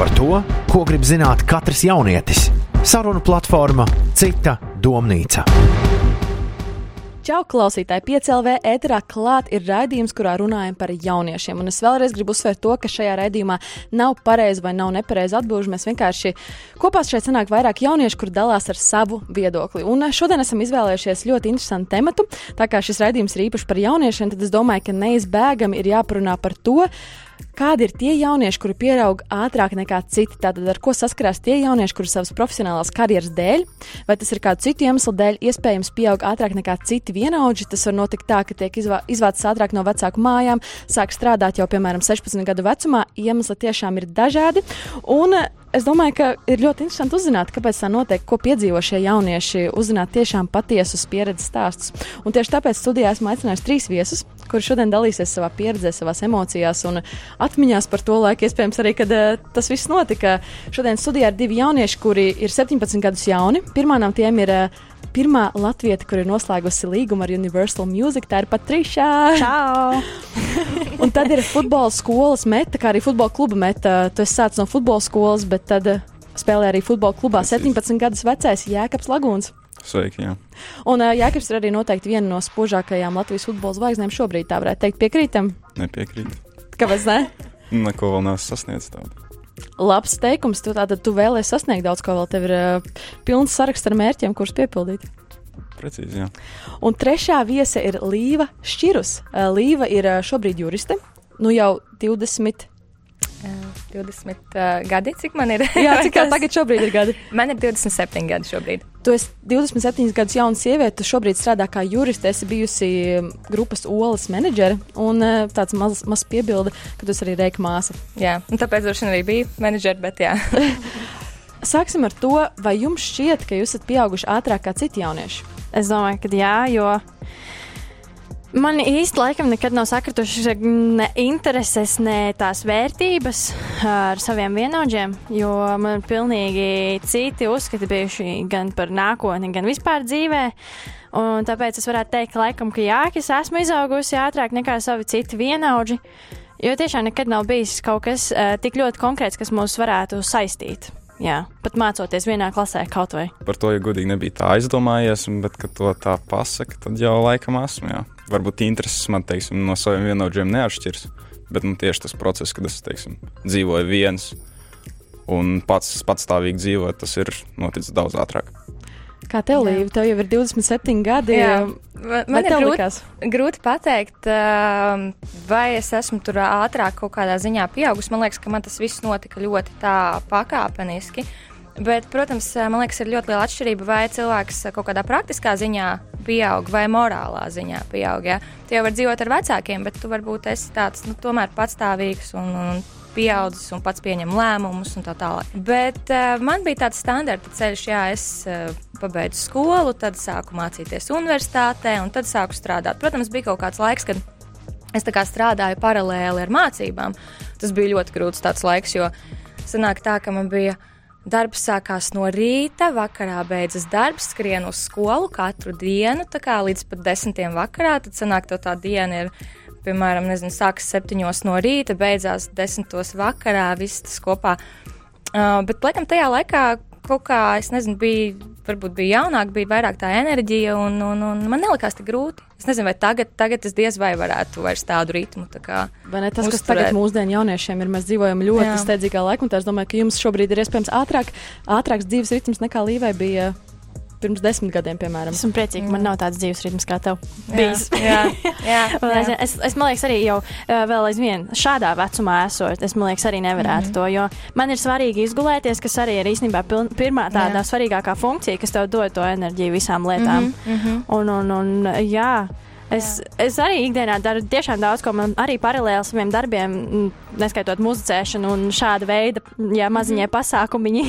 par to, ko grib zināt katrs jaunietis. Sarunu platforma Cita domnīca. Čau, klausītāji! Piecēlvē ēterā klāt ir raidījums, kurā runājam par jauniešiem. Un es vēlreiz gribu uzsvērt to, ka šajā raidījumā nav pareizi vai nav nepareizi atbildži. Mēs vienkārši kopā šeit sanāk vairāk jauniešu, kur dalās ar savu viedokli. Un eh, šodien esam izvēlējušies ļoti interesantu tematu. Tā kā šis raidījums ir īpaši par jauniešiem, tad es domāju, ka neizbēgami ir jāparunā par to, Kādi ir tie jaunieši, kuri pieaug ātrāk nekā citi? Tātad, ar ko saskarās tie jaunieši, kuri savas profesionālās karjeras dēļ, vai tas ir kādu citu iemeslu dēļ, iespējams, pieaug ātrāk nekā citi vienaudži? Tas var notikt tā, ka tiek izvā, izvākts ātrāk no vecāku mājām, sāk strādāt jau, piemēram, 16 gadu vecumā. Iemesli tiešām ir dažādi. Un es domāju, ka ir ļoti interesanti uzzināt, kāpēc tā notiek, ko piedzīvo šie jaunieši, uzzināt tiešām patiesus pieredzes stāstus. Un tieši tāpēc studijā esmu aicinājis trīs viesus, kuri šodien dalīsies savā pieredzē, savā emocijās un atmiņās par to laiku, iespējams, arī, kad uh, tas viss notika. Šodien studijā ir divi jaunieši, kuri ir 17 gadus jauni. Pirmā no tiem ir uh, pirmā latvieta, kur ir noslēgusi līgumu ar Universal Music, tā ir Patriša. Čau! un tad ir futbola skolas meta, kā arī futbola kluba meta. Tu esi sācis no futbola skolas, bet tad uh, spēlē arī futbola klubā 17 gadus vecais Jēkabs Lagūns. Sveiki, jā. Un uh, Jēkabs ir arī noteikti viena no spožākajām Latvijas futbola zvaigznēm šobrīd, tā varētu teikt, piekrītam. Nepiekrīt. Kāpēc ne? Neko vēl neesmu sasniedzis tādu. Labs teikums, tu tātad tu vēlēsies sasniegt daudz ko vēl. Tev ir uh, pilns saraksts ar mērķiem, kurus piepildīt. Precīzi, jā. Un trešā viesa ir Līva Šķirus. Uh, Līva ir uh, šobrīd juriste, nu jau 20. 20 uh, gadi, cik man ir? Jā, cik tā tagad šobrīd ir gadi? Man ir 27 gadi šobrīd. Tu esi 27 gadus jauna sieviete, tu šobrīd strādā kā juriste, esi bijusi grupas olas menedžere, un uh, tāds mazs maz piebilde, ka tu esi arī reika māsa. Jā, un tāpēc droši vien arī biju menedžere, bet jā. Sāksim ar to, vai jums šķiet, ka jūs esat pieauguši ātrāk kā citi jaunieši? Es domāju, ka jā, jo Man īsti laikam nekad nav sakritušas ne intereses, ne tās vērtības ar saviem vienaudžiem, jo man ir pilnīgi citi uzskati bijuši gan par nākotni, gan vispār dzīvē. Un tāpēc es varētu teikt, ka, laikam, ka jā, es esmu izaugusi ātrāk nekā savi citi vienaudži, jo tiešām nekad nav bijis kaut kas uh, tik ļoti konkrēts, kas mūs varētu saistīt. Jā, pat mācoties vienā klasē kaut vai. Par to, ja godīgi nebija tā aizdomājies, bet, kad to tā pasaka, tad jau laikam esmu, jā varbūt intereses man teiksim, no saviem vienaudžiem neatšķiras. Bet nu, tieši tas process, kad es teiksim, dzīvoju viens un pats patstāvīgi dzīvoju, tas ir noticis daudz ātrāk. Kā tev, Līva, tev jau ir 27 gadi. Jā. Man, man ir grūti, grūti pateikt, vai es esmu tur ātrāk kaut kādā ziņā pieaugusi. Man liekas, ka man tas viss notika ļoti tā pakāpeniski. Bet, protams, man liekas, ir ļoti liela atšķirība, vai cilvēks kaut kādā praktiskā ziņā pieaug vai morālā ziņā pieaug. Ja? Tu jau vari dzīvot ar vecākiem, bet tu varbūt esi tāds nu, tomēr patstāvīgs un, un pieaudzis un pats pieņem lēmumus un tā tālāk. Bet uh, man bija tāds standarta ceļš, jā, es uh, pabeidzu skolu, tad sāku mācīties universitātē un tad sāku strādāt. Protams, bija kaut kāds laiks, kad es strādāju paralēli ar mācībām. Tas bija ļoti grūts laiks, jo sanāk tā, ka man bija Darbs sākās no rīta, vakarā beidzas darbs, skrien uz skolu katru dienu, tā kā līdz pat desmitiem vakarā. Tad sanāk, ka tā diena ir, piemēram, nezinu, sākas septiņos no rīta, beidzās desmitos vakarā, viss tas kopā. Uh, bet, laikam, tajā laikā kaut kā, es nezinu, bija, varbūt bija jaunāk, bija vairāk tā enerģija, un, un, un man nelikās tik grūti. Es nezinu, vai tagad, tagad es diez vai varētu vairs tādu ritmu. Tā kā, vai ne tas, uzturēt. kas tagad mūsdienu jauniešiem ir, mēs dzīvojam ļoti Jā. steidzīgā laikā, un tā es domāju, ka jums šobrīd ir iespējams ātrāk, ātrāks dzīves ritms nekā Līvai bija pirms desmit gadiem, piemēram. Esmu priecīga, ka man nav tāds dzīves ritms kā tev. Bijis. Jā, jā, jā. es, es, man liekas, arī jau vēl aizvien šādā vecumā esot, es, man liekas, arī nevarētu mm -hmm. to, jo man ir svarīgi izgulēties, kas arī ir īstenībā piln, pirmā tāda jā. svarīgākā funkcija, kas tev dod to enerģiju visām lietām. Mm -hmm. un, un, un, jā. Es, es arī ikdienā daru tiešām daudz, ko man arī paralēli saviem darbiem, neskaitot muzicēšanu un šāda veida jā, maziņie mm pasākumiņi,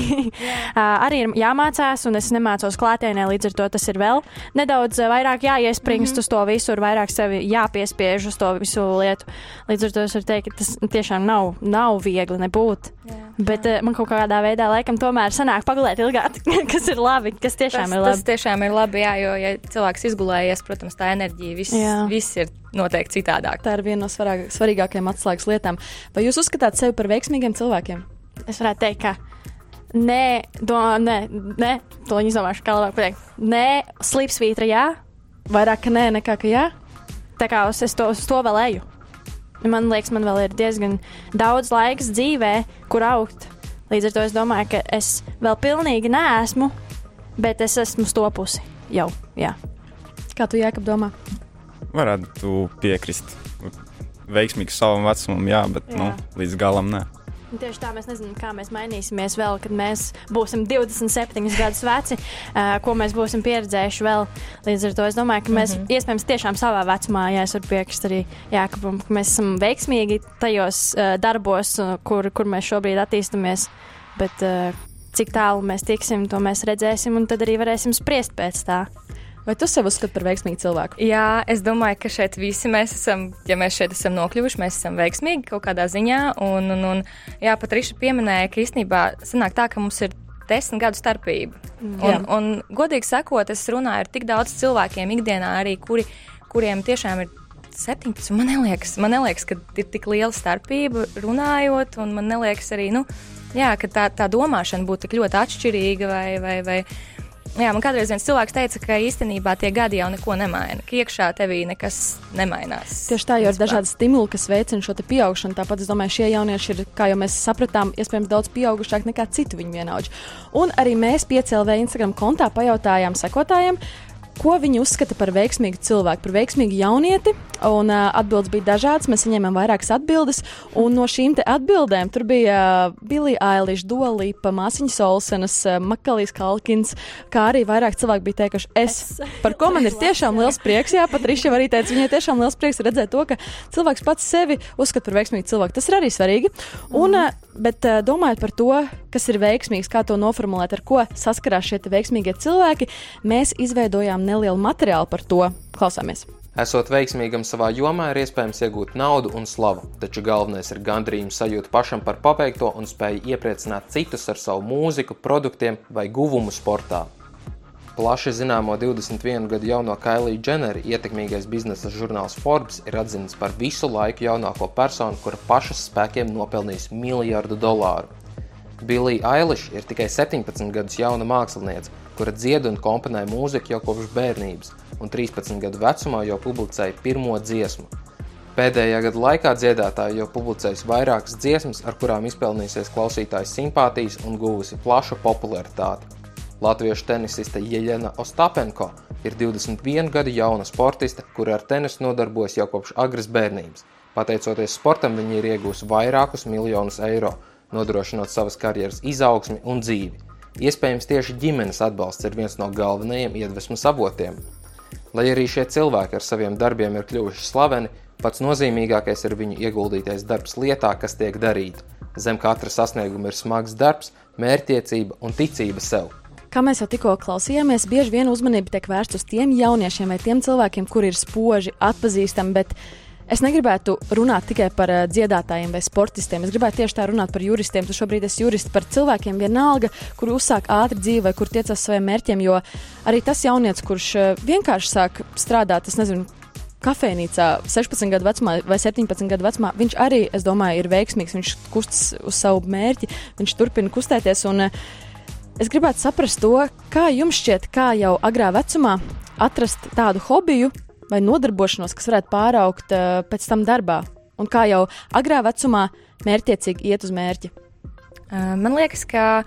arī ir jāmācās, un es nemācos klātienē, līdz ar to tas ir vēl nedaudz vairāk jāiespringst mm -hmm. uz to visur, vairāk sevi jāpiespiež uz to visu lietu. Līdz ar to es varu teikt, ka tas tiešām nav, nav viegli nebūt. Jā, Bet jā. man kaut kādā veidā laikam tomēr sanāk pagulēt ilgāk, kas ir labi, kas tiešām tas, ir labi. Tas tiešām ir labi, jā, jo, ja cilvēks izgulējies, protams, tā enerģija viss viss, viss ir noteikti citādāk. Tā ir viena no svarīgākajām atslēgas lietām. Vai jūs uzskatāt sevi par veiksmīgiem cilvēkiem? es varētu teikt, ka nē, do, nē, nē to viņi izdomāšu, kā labāk pateikt. Nē, slīpsvītra, jā. Vairāk ka nē, nekā ka jā. Tā kā es, es to, uz to vēl eju. Man liekas, man vēl ir diezgan daudz laiks dzīvē, kur augt. Līdz ar to es domāju, ka es vēl pilnīgi neesmu, bet es esmu stopusi jau. Jā. Kā tu jēkab domā? Varētu piekrist. Veiksmīgs savam vecumam, jā, bet jā. Nu, līdz galam nē. Un tieši tā mēs nezinām, kā mēs mainīsimies vēl, kad mēs būsim 27 gadus veci, uh, ko mēs būsim pieredzējuši vēl. Līdz ar to es domāju, ka mēs mm -hmm. iespējams tiešām savā vecumā, ja es varu piekrist arī Jākabam, ka mēs esam veiksmīgi tajos uh, darbos, uh, kur, kur mēs šobrīd attīstamies. Bet, uh, cik tālu mēs tiksim, to mēs redzēsim, un tad arī varēsim spriest pēc tā. Vai tu sev uzskati par veiksmīgu cilvēku? Jā, es domāju, ka šeit visi mēs esam, ja mēs šeit esam nokļuvuši, mēs esam veiksmīgi kaut kādā ziņā. Un, un, un jā, pat Riša pieminēja, ka īstenībā sanāk tā, ka mums ir desmit gadu starpība. Mm, un, un, godīgi sakot, es runāju ar tik daudz cilvēkiem ikdienā arī, kuri, kuriem tiešām ir 17. Man neliekas, man neliekas, ka ir tik liela starpība runājot, un man neliekas arī, nu, jā, ka tā, tā domāšana būtu tik ļoti atšķirīga vai, vai, vai Jā, man kādreiz viens cilvēks teica, ka īstenībā tie gadi jau neko nemaina, ka iekšā tevī nekas nemainās. Tieši tā, jo ir dažādi stimuli, kas veicina šo pieaugšanu. Tāpat es domāju, šie jaunieši ir, kā jau mēs sapratām, iespējams daudz pieaugušāki nekā citu viņu vienaudži. Un arī mēs piecēlē Instagram kontā pajautājām sekotājiem, ko viņi uzskata par veiksmīgu cilvēku, par veiksmīgu jaunieti. Un, uh, atbildes bija dažādas, mēs saņēmām vairākas atbildes. Un no šīm atbildēm tur bija uh, Billy Eilish, Dolīpa, Māsiņa Solsenas, uh, Makalīs Kalkins, kā arī vairāk cilvēki bija teikuši, es, par ko man ir tiešām liels prieks. Jā, pat Riša arī teica, viņai tiešām liels prieks redzēt to, ka cilvēks pats sevi uzskata par veiksmīgu cilvēku. Tas ir arī svarīgi. Un, uh, bet uh, domājot par to, kas ir veiksmīgs, kā to noformulēt, ar ko saskarās šie veiksmīgie cilvēki, mēs izveidojām nelielu materiālu par to. Klausāmies! Esot veiksmīgam savā jomā, ir iespējams iegūt naudu un slavu, taču galvenais ir gandrījums sajūta pašam par paveikto un spēja iepriecināt citus ar savu mūziku, produktiem vai guvumu sportā. Plaši zināmo 21 gadu jauno Kailiju Dženeri ietekmīgais biznesa žurnāls Forbes ir atzīts par visu laiku jaunāko personu, kura pašas spēkiem nopelnījusi miljardu dolāru. Bilija Eilish ir tikai 17 gadus jauna māksliniece, kura dzied un komponē mūziku jau kopš bērnības, un 13 gadu vecumā jau publicēja pirmo dziesmu. Pēdējā gada laikā dziedātāja jau publicējusi vairākas dziesmas, ar kurām izpelnījusies klausītāju simpātijas un guvusi plašu popularitāti. Latviešu tenisiste Jeļena Ostapenko ir 21 gadu jauna sportiste, kura ar tenisu nodarbojas jau kopš agras bērnības. Pateicoties sportam, viņa ir iegūsi vairākus miljonus eiro, nodrošinot savas karjeras izaugsmi un dzīvi. Iespējams, tieši ģimenes atbalsts ir viens no galvenajiem iedvesmas avotiem. Lai arī šie cilvēki ar saviem darbiem ir kļuvuši slaveni, pats nozīmīgākais ir viņu ieguldītais darbs lietā, kas tiek darīta. Zem katra sasnieguma ir smags darbs, mērķtiecība un ticība sev. Kā mēs jau tikko klausījāmies, bieži vien uzmanība tiek vērsta uz tiem jauniešiem vai tiem cilvēkiem, kuri ir spoži, atpazīstami, bet Es negribētu runāt tikai par uh, dziedātājiem vai sportistiem. Es gribētu tieši tā runāt par juristiem. Tu šobrīd esi jurists par cilvēkiem, vienalga, kur uzsāk ātri dzīvi vai kur tiecas saviem mērķiem. Jo arī tas jaunietis, kurš uh, vienkārši sāk strādāt, es nezinu, kafejnīcā 16 gadu vecumā vai 17 gadu vecumā, viņš arī, es domāju, ir veiksmīgs. Viņš kustas uz savu mērķi, viņš turpina kustēties. Un, uh, es gribētu saprast to, kā jums šķiet, kā jau agrā vecumā atrast tādu hobiju, vai nodarbošanos, kas varētu pāraukt uh, pēc tam darbā, un kā jau agrā vecumā mērķiecīgi iet uz mērķi. Man liekas, ka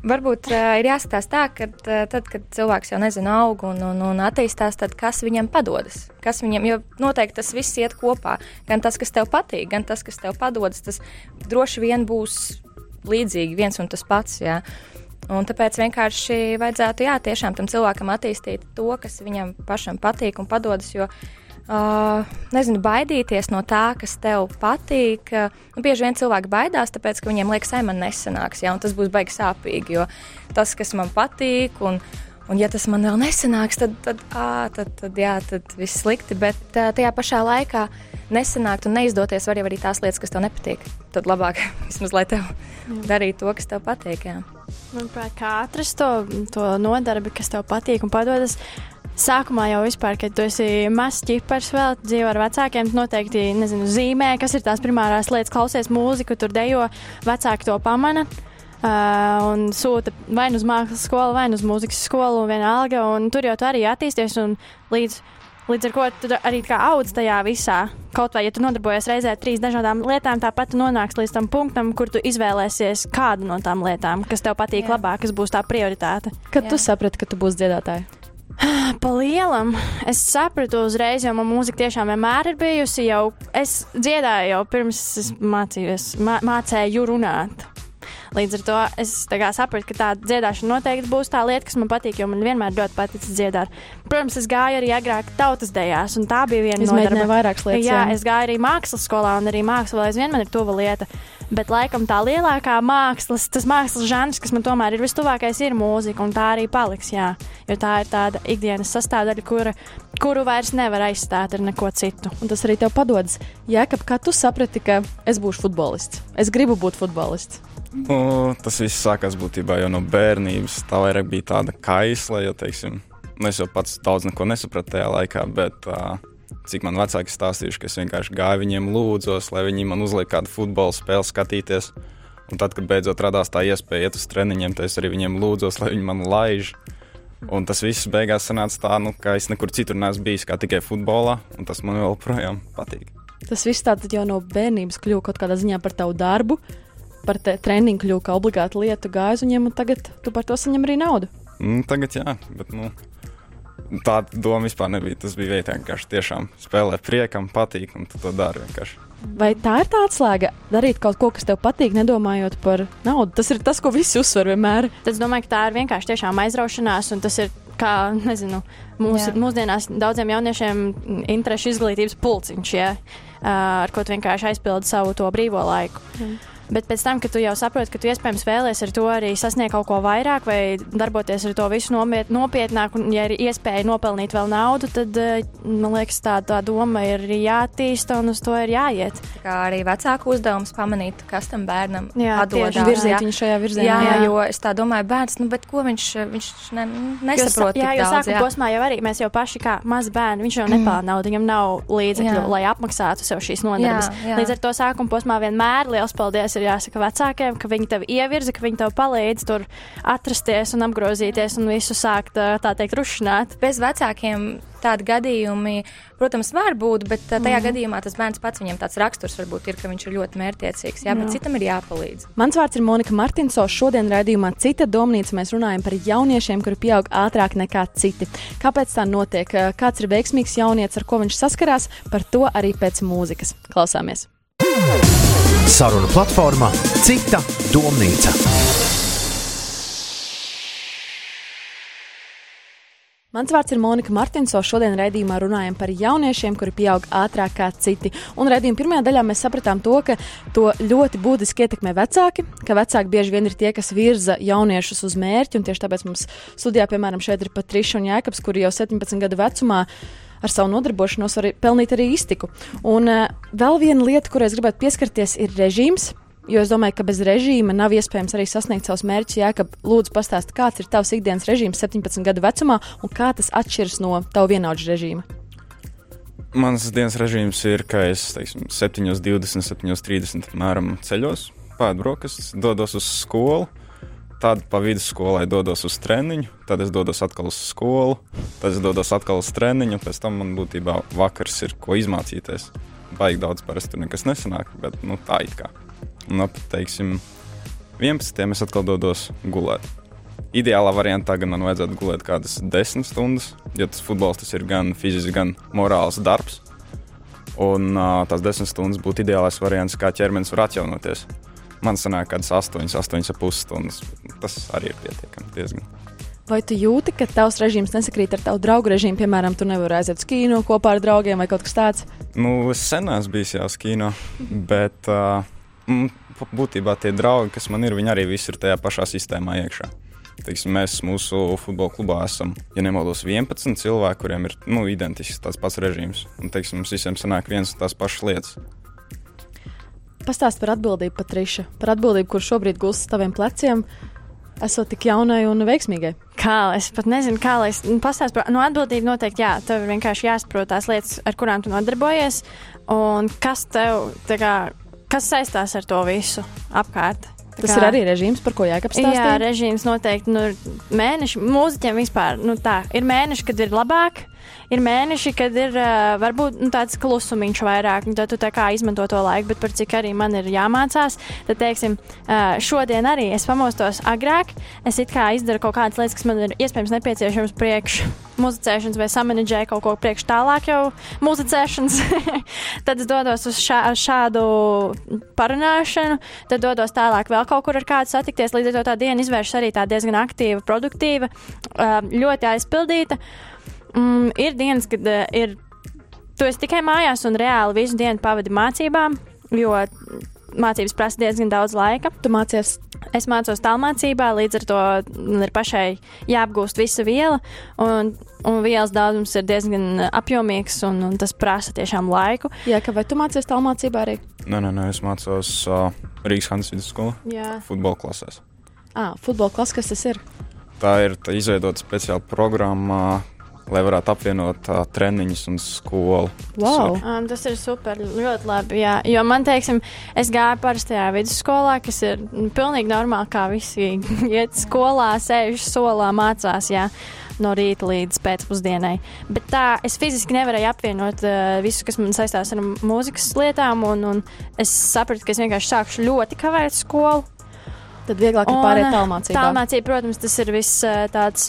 varbūt ir jāskatās tā, ka tad, kad cilvēks jau nezina, aug un, un, un attīstās, tad kas viņam padodas? Kas viņam, jo noteikti tas viss iet kopā. Gan tas, kas tev patīk, gan tas, kas tev padodas, tas droši vien būs līdzīgi viens un tas pats. Jā. Un tāpēc vienkārši vajadzētu, jā, tiešām tam cilvēkam attīstīt to, kas viņam pašam patīk un padodas. Jo, Uh, nezinu, baidīties no tā, kas tev patīk. Nu, bieži vien cilvēki baidās, tāpēc, ka viņiem liekas, ka man nesanāks, ja, tas būs baigi sāpīgi. Jo tas, kas man patīk, un, un ja tas man vēl nesanāks, tad, tad, ā, tad, tad, jā, tad viss slikti. Bet uh, tajā pašā laikā nesanākt un neizdoties var jau arī tās lietas, kas tev nepatīk. Tad labāk vismaz, lai tev darītu to, kas tev patīk. Jā. Manuprāt, kā atrast to, to nodarbi, kas tev patīk un padodas. Sākumā jau vispār, kad tu esi mazs ķipars, vēl dzīvo ar vecākiem, noteikti nezinu, zīmē, kas ir tās primārās lietas, klausies mūziku, tur dejo, vecāki to pamana. Uh, un sūta vai nu uz mākslas skolu, vai nu uz mūzikas skolu, vienalga. Un tur jau tu arī attīsties. Līdz, līdz ar to tu arī kā audz tajā visā. Kaut vai, ja tu nodarbojies reizē ar trīs dažādām lietām, tāpat nonāks līdz tam punktam, kur tu izvēlēsies kādu no tām lietām, kas tev patīk Jā. labāk, kas būs tā prioritāte. Kad Jā. tu saprati, ka tu būsi dziedātāja? Pa lielam, es sapratu uzreiz, jo man mūzika tiešām vienmēr ir bijusi. Jau, es dziedāju jau pirms es mācījos, mā, mācēju runāt. Līdz ar to es sapratu, ka tā dziedāšana noteikti būs tā lieta, kas man patīk, jo man vienmēr ļoti patīk dziedāt. Protams, es gāju arī agrāk tautas dejās, un tā bija viena no tādām vairākas lietas. Jā, jā, es gāju arī mākslas skolā, un arī māksla vēl aizvien man ir tuva lieta. Bet, laikam, tā lielākā mākslas, tas mākslas žanrs, kas man tomēr ir vistuvākais, ir mūzika, un tā arī paliks. Jā, jo tā ir tāda ikdienas sastāvdaļa, kura, kuru vairs nevar aizstāt ar neko citu. Un tas arī tev padodas. Jēkab, kā tu saprati, ka es būšu futbolists? Es gribu būt futbolists. Nu, tas viss sākās būtībā jau no bērnības. Tā vairāk bija tāda kaisla, jo, teiksim, nu, es jau pats daudz neko nesapratu tajā laikā, bet uh, cik man vecāki stāstījuši, ka es vienkārši gāju viņiem lūdzos, lai viņi man uzliek kādu futbola spēli skatīties. Un tad, kad beidzot radās tā iespēja iet uz treniņiem, tad es arī viņiem lūdzos, lai viņi man laiž. Un tas viss beigās sanāca tā, nu, ka es nekur citur neesmu bijis, kā tikai futbolā, un tas man joprojām patīk. Tas viss tāds jau no bērnības kļuva kaut kādā ziņā par tavu darbu, par treniņu kļuva kā obligāta lieta gāzuņiem, un tagad tu par to saņem arī naudu. Mm, tagad jā, bet nu, tāda doma vispār nebija. Tas bija vienkārši tiešām spēlē priekam, patīk, un tu to dari vienkārši. Vai tā ir tā atslēga? Darīt kaut ko, kas tev patīk, nedomājot par naudu. Tas ir tas, ko visi uzsver vienmēr. Es domāju, ka tā ir vienkārši tiešām aizraušanās, un tas ir kā, nezinu, mūs, Jā. mūsdienās daudziem jauniešiem interešu izglītības pulciņš, ja, ar ko tu vienkārši aizpildi savu to brīvo laiku. Mm. Bet pēc tam, kad tu jau saproti, ka tu iespējams vēlēsies ar to arī sasniegt kaut ko vairāk, vai darboties ar to visu nomiet, nopietnāk, un, ja ir iespēja nopelnīt vēl naudu, tad eh, man liekas, tā, tā doma ir jātīsta un uz to ir jāiet. Kā arī vecāku uzdevums pamanīt, kas tam bērnam atdodas. Virzīt viņu šajā virzienā. Jā, jā, jo es tā domāju, bērns, nu, bet ko viņš, viņš ne, nesaprot? Jo, jā, jo sākuma posmā jau arī mēs jau paši kā mazi bērni, viņš jau nepelna naudu, viņam nav līdzekļu, lai apmaksātu sev šīs nodarbes. Jā, jā. Līdz ar to sākuma posmā vienmēr liels paldies tas ir jāsaka vecākiem, ka viņi tev ievirza, ka viņi tev palīdz tur atrasties un apgrozīties un visu sākt, tā teikt, rušināt. Bez vecākiem tādi gadījumi, protams, var būt, bet tajā mm. gadījumā tas bērns pats viņam tāds raksturs varbūt ir, ka viņš ir ļoti mērķiecīgs. Jā, jā. bet citam ir jāpalīdz. Mans vārds ir Monika Martinso. Šodien raidījumā Cita domnīca mēs runājam par jauniešiem, kuri pieaug ātrāk nekā citi. Kāpēc tā notiek? Kāds ir veiksmīgs jaunietis, ar ko viņš saskarās? Par to arī pēc mūzikas. Klausāmies! Saruna platformā Cita domnīca. Mans vārds ir Monika Martinso. Šodien raidījumā runājam par jauniešiem, kuri pieaug ātrāk kā citi. Un raidījuma pirmajā daļā mēs sapratām to, ka to ļoti būtiski ietekmē vecāki, ka vecāki bieži vien ir tie, kas virza jauniešus uz mērķi. Tieši tāpēc mums studijā, piemēram, šeit ir Patriša un Jēkabs, kuri jau 17 gadu vecumā ar savu nodarbošanos var pelnīt arī iztiku. Un uh, vēl viena lieta, kurai es gribētu pieskarties, ir režīms. Jo es domāju, ka bez režīma nav iespējams arī sasniegt savus mērķus. Jā, ka lūdzu pastāsti, kāds ir tavs ikdienas režīms 17 gadu vecumā un kā tas atšķiras no tava vienaudža režīma. Mans dienas režīms ir, ka es teiksim, 7.20, 7.30 apmēram ceļos, pēdu brokastis, dodos uz skolu Tad pa vidusskolai dodos uz treniņu, tad es dodos atkal uz skolu, tad es dodos atkal uz treniņu, pēc tam man būtībā vakars ir ko izmācīties. Baigi daudz parasti tur nekas nesanāk, bet nu, tā it kā. Un ap, teiksim, 11. es atkal dodos gulēt. Ideālā variantā gan man vajadzētu gulēt kādas 10 stundas, jo tas futbols tas ir gan fizisks, gan morāls darbs. Un uh, tās 10 stundas būtu ideālais variants, kā ķermenis var atjaunoties. Man sanāk, kādas 8, 8,5 stundas. Tas arī ir pietiekami diezgan. Vai tu jūti, ka tavs režīms nesakrīt ar tavu draugu režīmu? Piemēram, tu nevari aiziet uz kino kopā ar draugiem vai kaut kas tāds? Nu, es sen esmu bijis jau uz kino, bet uh, būtībā tie draugi, kas man ir, viņi arī visi ir tajā pašā sistēmā iekšā. Teiksim, mēs mūsu futbola klubā esam, ja nemaldos, 11 cilvēki, kuriem ir nu, identisks tāds pats režīms. Un, teiksim, mums visiem sanāk viens un tās pašas lietas. Pastāst par atbildību, Patriša, par atbildību, kur šobrīd gulst uz taviem pleciem. Esot tik jaunai un veiksmīgai. Kā es pat nezinu, kā lai es nu, pastāstītu par nu, atbildību. Noteikti, jā, tev ir vienkārši jāsaprot tās lietas, ar kurām tu nodarbojies, un kas tev, kā, kas saistās ar to visu apkārt. Tas kā, ir arī režīms, par ko jākap stāstīt. Jā, režīms noteikti. Nu, mēneši, mūziķiem vispār, nu tā, ir mēneši, kad ir labāk, ir mēneši, kad ir uh, varbūt nu, tāds klusumiņš vairāk, tad tu tā kā izmanto to laiku, bet par cik arī man ir jāmācās, tad, teiksim, uh, šodien arī es pamostos agrāk, es it kā izdaru kaut kādas lietas, kas man ir iespējams nepieciešams priekš muzicēšanas vai samanģēju kaut ko priekš tālāk jau muzicēšanas, tad es dodos uz šā, šādu parunāšanu, tad dodos tālāk vēl kaut kur ar kādu satikties, līdz ar to tā diena izvēršas arī tā diezgan aktīva, produktīva, ļoti aizpildīta. Mm, ir dienas, kad uh, ir. Tu esi tikai mājās un reāli visu dienu pavadi mācībām, jo mācības prasa diezgan daudz laika. Tu mācies? Es mācos tālmācībā, līdz ar to ir pašai jāapgūst visa viela, un, un vielas daudzums ir diezgan apjomīgs, un, un tas prasa tiešām laiku. Jā, ka vai tu mācies tālmācībā arī? Nē, nē, nē es mācos uh, Rīgas Hannes vidusskolā. Jā. Futbola klasēs. Ah, futbola klase, kas tas ir? Tā ir tā izveidota speciāla programma, lai varētu apvienot uh, treniņus un skolu. Wow. Tas, ir, tas ir super, ļoti labi. Jā. Jo man, teiksim, es gāju parastajā vidusskolā, kas ir nu, pilnīgi normāli, kā visi iet skolā, sēž solā, mācās. Jā. No rīta līdz pēcpusdienai. Bet tā es fiziski nevarēju apvienot uh, visu, kas man saistās ar mūzikas lietām, un, un es sapratu, ka es vienkārši sākšu ļoti kavēt skolu. Tad vieglāk ir pārēt tālmācībā. Tālmācība, protams, tas ir viss tāds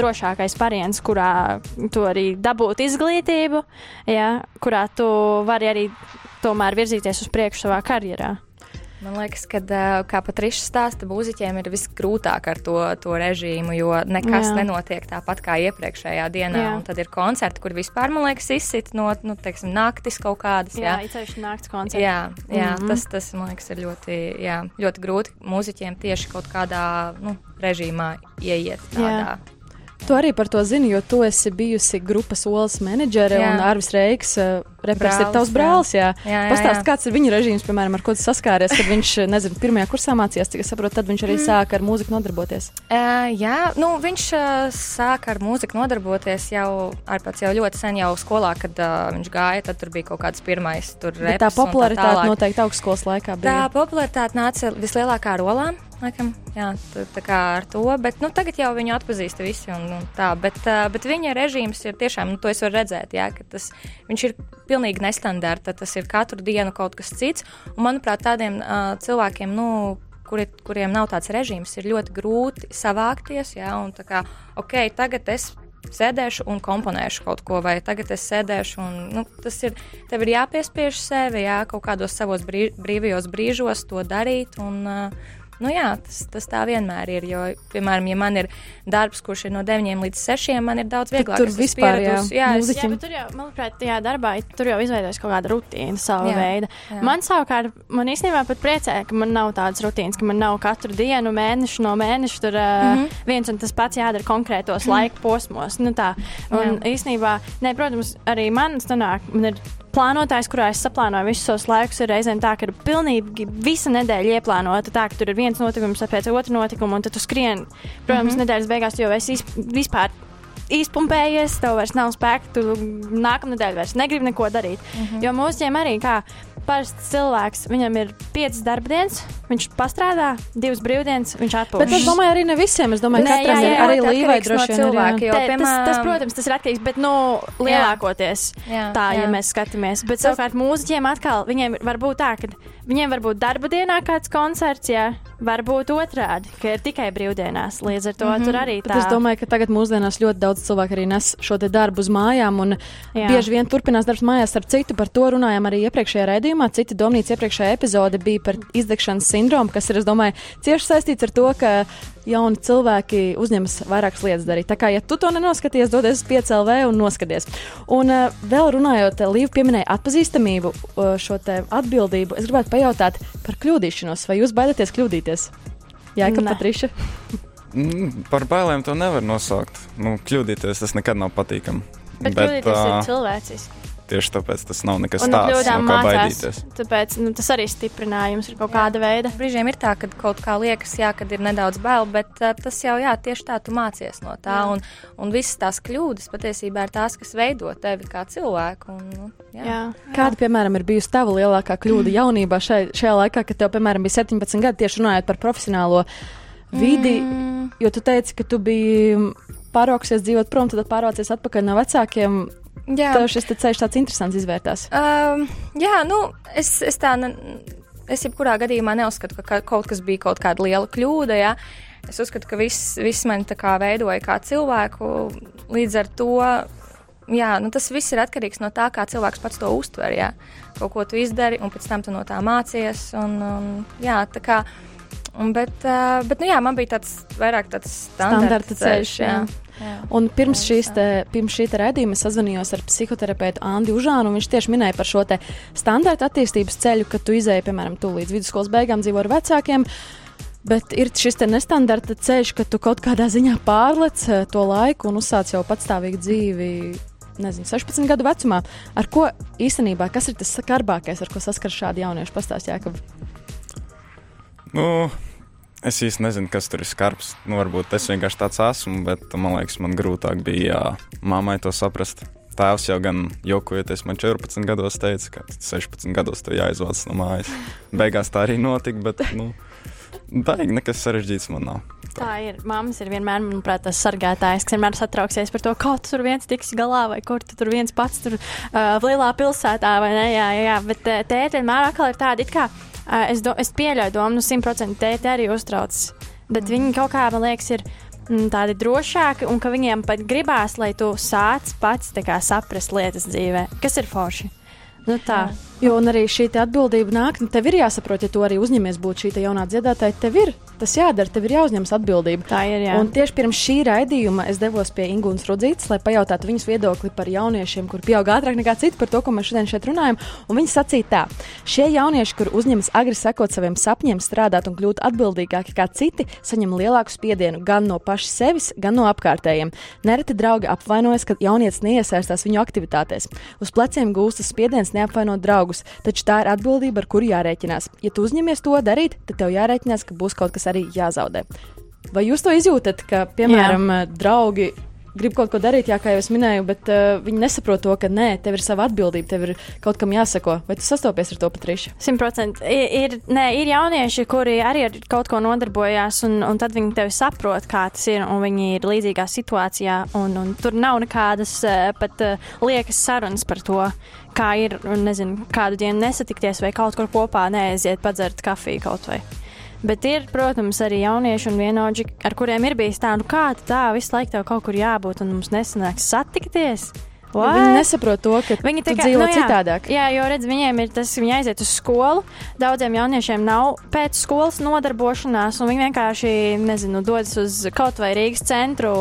drošākais variants, kurā tu arī dabūt izglītību, ja, kurā tu vari arī tomēr virzīties uz priekšu savā karjerā. Man liekas, ka, kā pat Rišs stāsta, mūziķiem ir visgrūtāk ar to, to režīmu, jo nekas Jā. nenotiek tāpat kā iepriekšējā dienā. Tad ir koncerti, kur vispār, man liekas, izsit no nu, teiksim, naktis kaut kādas. Jā, jā īpaši naktis koncerti. Jā, jā mm -hmm. tas, tas, man liekas, ir ļoti, jā, ļoti grūti mūziķiem tieši kaut kādā nu, režīmā ieiet tādā. Jā. Tu arī par to zini, jo tu esi bijusi grupas olas menedžere jā. un Arvis Reiks. Repress ir tavs brālis, jā. jā, jā, jā. Pastāst, kāds ir viņa režīms, piemēram, ar ko tu saskāries, kad viņš, nezinu, pirmajā kursā mācījās, cik es saprotu, tad viņš arī mm. sāka ar mūziku nodarboties. Uh, jā, nu, viņš uh, sāka ar mūziku nodarboties jau, ar pats jau ļoti sen jau skolā, kad uh, viņš gāja, tad tur bija kaut kāds pirmais. Tā popularitāte tā noteikti augstskolas laikā bija. Tā popularitāte nāca vislielākā rolā. Laikam, jā, tā, tā kā ar to, bet nu, tagad jau viņu atpazīst visi. Un, un tā, bet, bet viņa režīms ir tiešām, nu, to es varu redzēt, jā, ka tas, viņš ir pilnīgi nestandarta. Tas ir katru dienu kaut kas cits. Un, manuprāt, tādiem uh, cilvēkiem, nu, kuri, kuriem nav tāds režīms, ir ļoti grūti savākties. Jā, un tā kā, ok, tagad es sēdēšu un komponēšu kaut ko, vai tagad es sēdēšu un nu, tas ir. Tev ir jāpiespiež sevi, jā, kaut kādos savos brīv, brīvajos brīžos to darīt. Un, uh, Nu, jā, tas, tas tā vienmēr ir. Jo, piemēram, ja man ir darbs, kurš ir no 9 līdz 6, man ir daudz vieglāk. Tur vispār jā, jā, es, jā, bet tur jau, manuprāt, tajā darbā tur jau izveidojas kaut kāda rutīna sava jā, veida. Jā. Man savukārt, man īstenībā pat priecē, ka man nav tādas rutīnas, ka man nav katru dienu, mēnešu no mēneša tur mm -hmm. viens un tas pats jādara konkrētos mm -hmm. laika posmos. Nu, tā. un jā. īstenībā, ne, protams, arī man sanāk, man ir plānotājs, kurā es saplānoju visus savus laikus, ir reizēm tā, ka ir pilnīgi visa nedēļa ieplānota. Tā, ka tur ir viens notikums pēc otra notikuma, un tad tu skrien. Protams, mm -hmm. nedēļas beigās jau esi vispār izpumpējies, tev vairs nav spēka, tu nākamā nedēļa vairs negribi neko darīt. Mm -hmm. Jo mūsiem arī kā parasts cilvēks, viņam ir piecas darba dienas, viņš pastrādā, divas brīvdienas, viņš atpūšas. Bet es domāju, arī ne visiem. Es domāju, ka katram ir arī līvai droši vien. Cilvēki, jo, piemēram... tas, tas, protams, tas ir atkarīgs, bet, nu, lielākoties jā. Jā, tā, jā. ja mēs skatāmies. Bet savukārt mūziķiem atkal, viņiem var būt tā, ka viņiem var būt darba dienā kāds koncerts, jā, varbūt otrādi, ka ir tikai brīvdienās. Līdz ar to mm -hmm. tur arī tā. Bet es domāju, ka tagad mūsdienās ļoti daudz cilvēku arī nes šo darbu uz mājām, un jā. bieži vien turpinās darbs mājās. Ar citu par to runājām arī iepriekšējā raidījumā. Citi domnīca iepriekšējā epizode bija par izdegšanas sindromu, kas ir, es domāju, cieši saistīts ar to, ka jauni cilvēki uzņemas vairākas lietas darīt. Tā kā, ja tu to nenoskaties, dodies uz 5LV un noskaties. Un uh, vēl runājot, Līva pieminēja atpazīstamību, uh, šo atbildību. Es gribētu pajautāt par kļūdīšanos. Vai jūs baidaties kļūdīties? Jā, ka Patriša. Mm, par bailēm to nevar nosaukt. Nu, kļūdīties tas nekad nav patīkami. Bet, Bet kļūdīties uh, ir cilvēciski. Tieši tāpēc tas nav nekas un tāds, no kā baidīties. Tāpēc nu, tas arī stiprinājums ir kaut kāda veida. Brīžiem ir tā, ka kaut kā liekas, jā, kad ir nedaudz bail, bet uh, tas jau, jā, tieši tā tu mācies no tā. Jā. Un, un visas tās kļūdas patiesībā ir tās, kas veido tevi kā cilvēku. Un, nu, jā. Jā. Kāda, piemēram, ir bijusi tava lielākā kļūda jaunībā šai, šajā laikā, kad tev, piemēram, bija 17 gadi, tieši runājot par profesionālo vidi, mm. jo tu teici, ka tu biji pārvāksies dzīvot prom, tad pārvācies atpakaļ no vecākiem. Jā. Tev šis ceļš tāds interesants izvērtās. Um, jā, nu, es, es tā, ne, es jebkurā gadījumā neuzskatu, ka kaut kas bija kaut kāda liela kļūda, jā. Es uzskatu, ka viss, viss mani tā kā veidoja kā cilvēku, līdz ar to, jā, nu tas viss ir atkarīgs no tā, kā cilvēks pats to uztver, jā. Kaut ko tu izdari, un pēc tam tu no tā mācies, un, un jā, tā kā, un, bet, uh, bet, nu jā, man bija tāds vairāk tāds standarta ceļš, ceļš jā. jā. Jā, un pirms, te, pirms šī raidījuma es sazvanījos ar psihoterapeitu Andi Užānu, un viņš tieši minēja par šo standarta attīstības ceļu, ka tu izēji, piemēram, tu līdz vidusskolas beigām dzīvo ar vecākiem. Bet ir šis nestandarta ceļš, ka tu kaut kādā ziņā pārlec to laiku un uzsāc jau patstāvīgu dzīvi nezinu, 16 gadu vecumā. Ar ko īstenībā, kas ir tas skarbākais, ar ko saskars šādi jaunieši? Pastāstiet, Jākab. Nu, Es īsti nezinu, kas tur ir skarbs. Nu, varbūt es vienkārši tāds esmu, bet man liekas, man grūtāk bija jā, mammai to saprast. Tēvs jau gan jokojoties, man 14 gados teica, ka 16 gados tur jāizvāc no mājas. Beigās tā arī notika, bet nu, baigi nekas sarežģīts man nav. Tā. ir. Māmas ir vienmēr, manuprāt, tas sargātājs, kas vienmēr satrauksies par to, kā tu tur viens tiks galā, vai kur tu tur viens pats tur uh, lielā pilsētā, vai ne? Jā, jā, bet uh, tēti vienmēr atkal ir tādi, it kā Es, do, es pieļauju domu, nu, simtprocentīgi tēti arī uztraucas. Bet mm. viņi kaut kā, man liekas, ir mm, tādi drošāki un ka viņiem pat gribās, lai tu sāc pats saprast lietas dzīvē, kas ir forši. Nu, tā. Jā. Jo arī šī atbildība nāk, nu, tev ir jāsaprot, ja tu arī uzņemies būt šī jaunā dziedātāja, tev ir tas jādara, tev ir jāuzņemas atbildība. Tā ir. Jā. Un tieši pirms šī raidījuma es devos pie Ingūnas Rudzītes, lai pajautātu viņas viedokli par jauniešiem, kur pieaug ātrāk nekā citi, par to, ko mēs šodien šeit runājam. Un viņi sacīja tā, šie jaunieši, kur uzņemas agri sekot saviem sapņiem, strādāt un kļūt atbildīgāki kā citi, saņem lielāku spiedienu gan no paša sevis, gan no apkārtējiem. Nereti draugi apvainojas, ka jaunietis neiesaistās viņu aktivitātēs. Uz pleciem gūstas spiediens neapvainot draugus, taču tā ir atbildība, ar kuru jārēķinās. Ja tu uzņemies to darīt, tad tev jārēķinās, ka būs kaut kas arī jāzaudē. Vai jūs to izjūtat, ka, piemēram, Jā. draugi grib kaut ko darīt, jā, kā jau es minēju, bet uh, viņi nesaprot to, ka nē, tev ir sava atbildība, tev ir kaut kam jāsako. Vai tu sastopies ar to, Patriša? Simtprocentīgi. Ir, nē, ir jaunieši, kuri arī ar kaut ko nodarbojās, un, un tad viņi tevi saprot, kā tas ir, un viņi ir līdzīgā situācijā, un, un tur nav nekādas uh, pat uh, liekas sarunas par to. Kā ir, un nezinu, kādu dienu nesatikties vai kaut kur kopā neaiziet padzert kafiju kaut vai. Bet ir, protams, arī jaunieši un vienaudži, ar kuriem ir bijis tā, nu kā tā, visu laiku tev kaut kur jābūt un mums nesanāks satikties. What? Viņi nesaprot to, ka viņi kā, dzīvo nu, jā, citādāk. Jā, jo redz, viņiem ir tas, viņi aiziet uz skolu. Daudziem jauniešiem nav pēc skolas nodarbošanās, un viņi vienkārši, nezinu, dodas uz kaut vai Rīgas centru.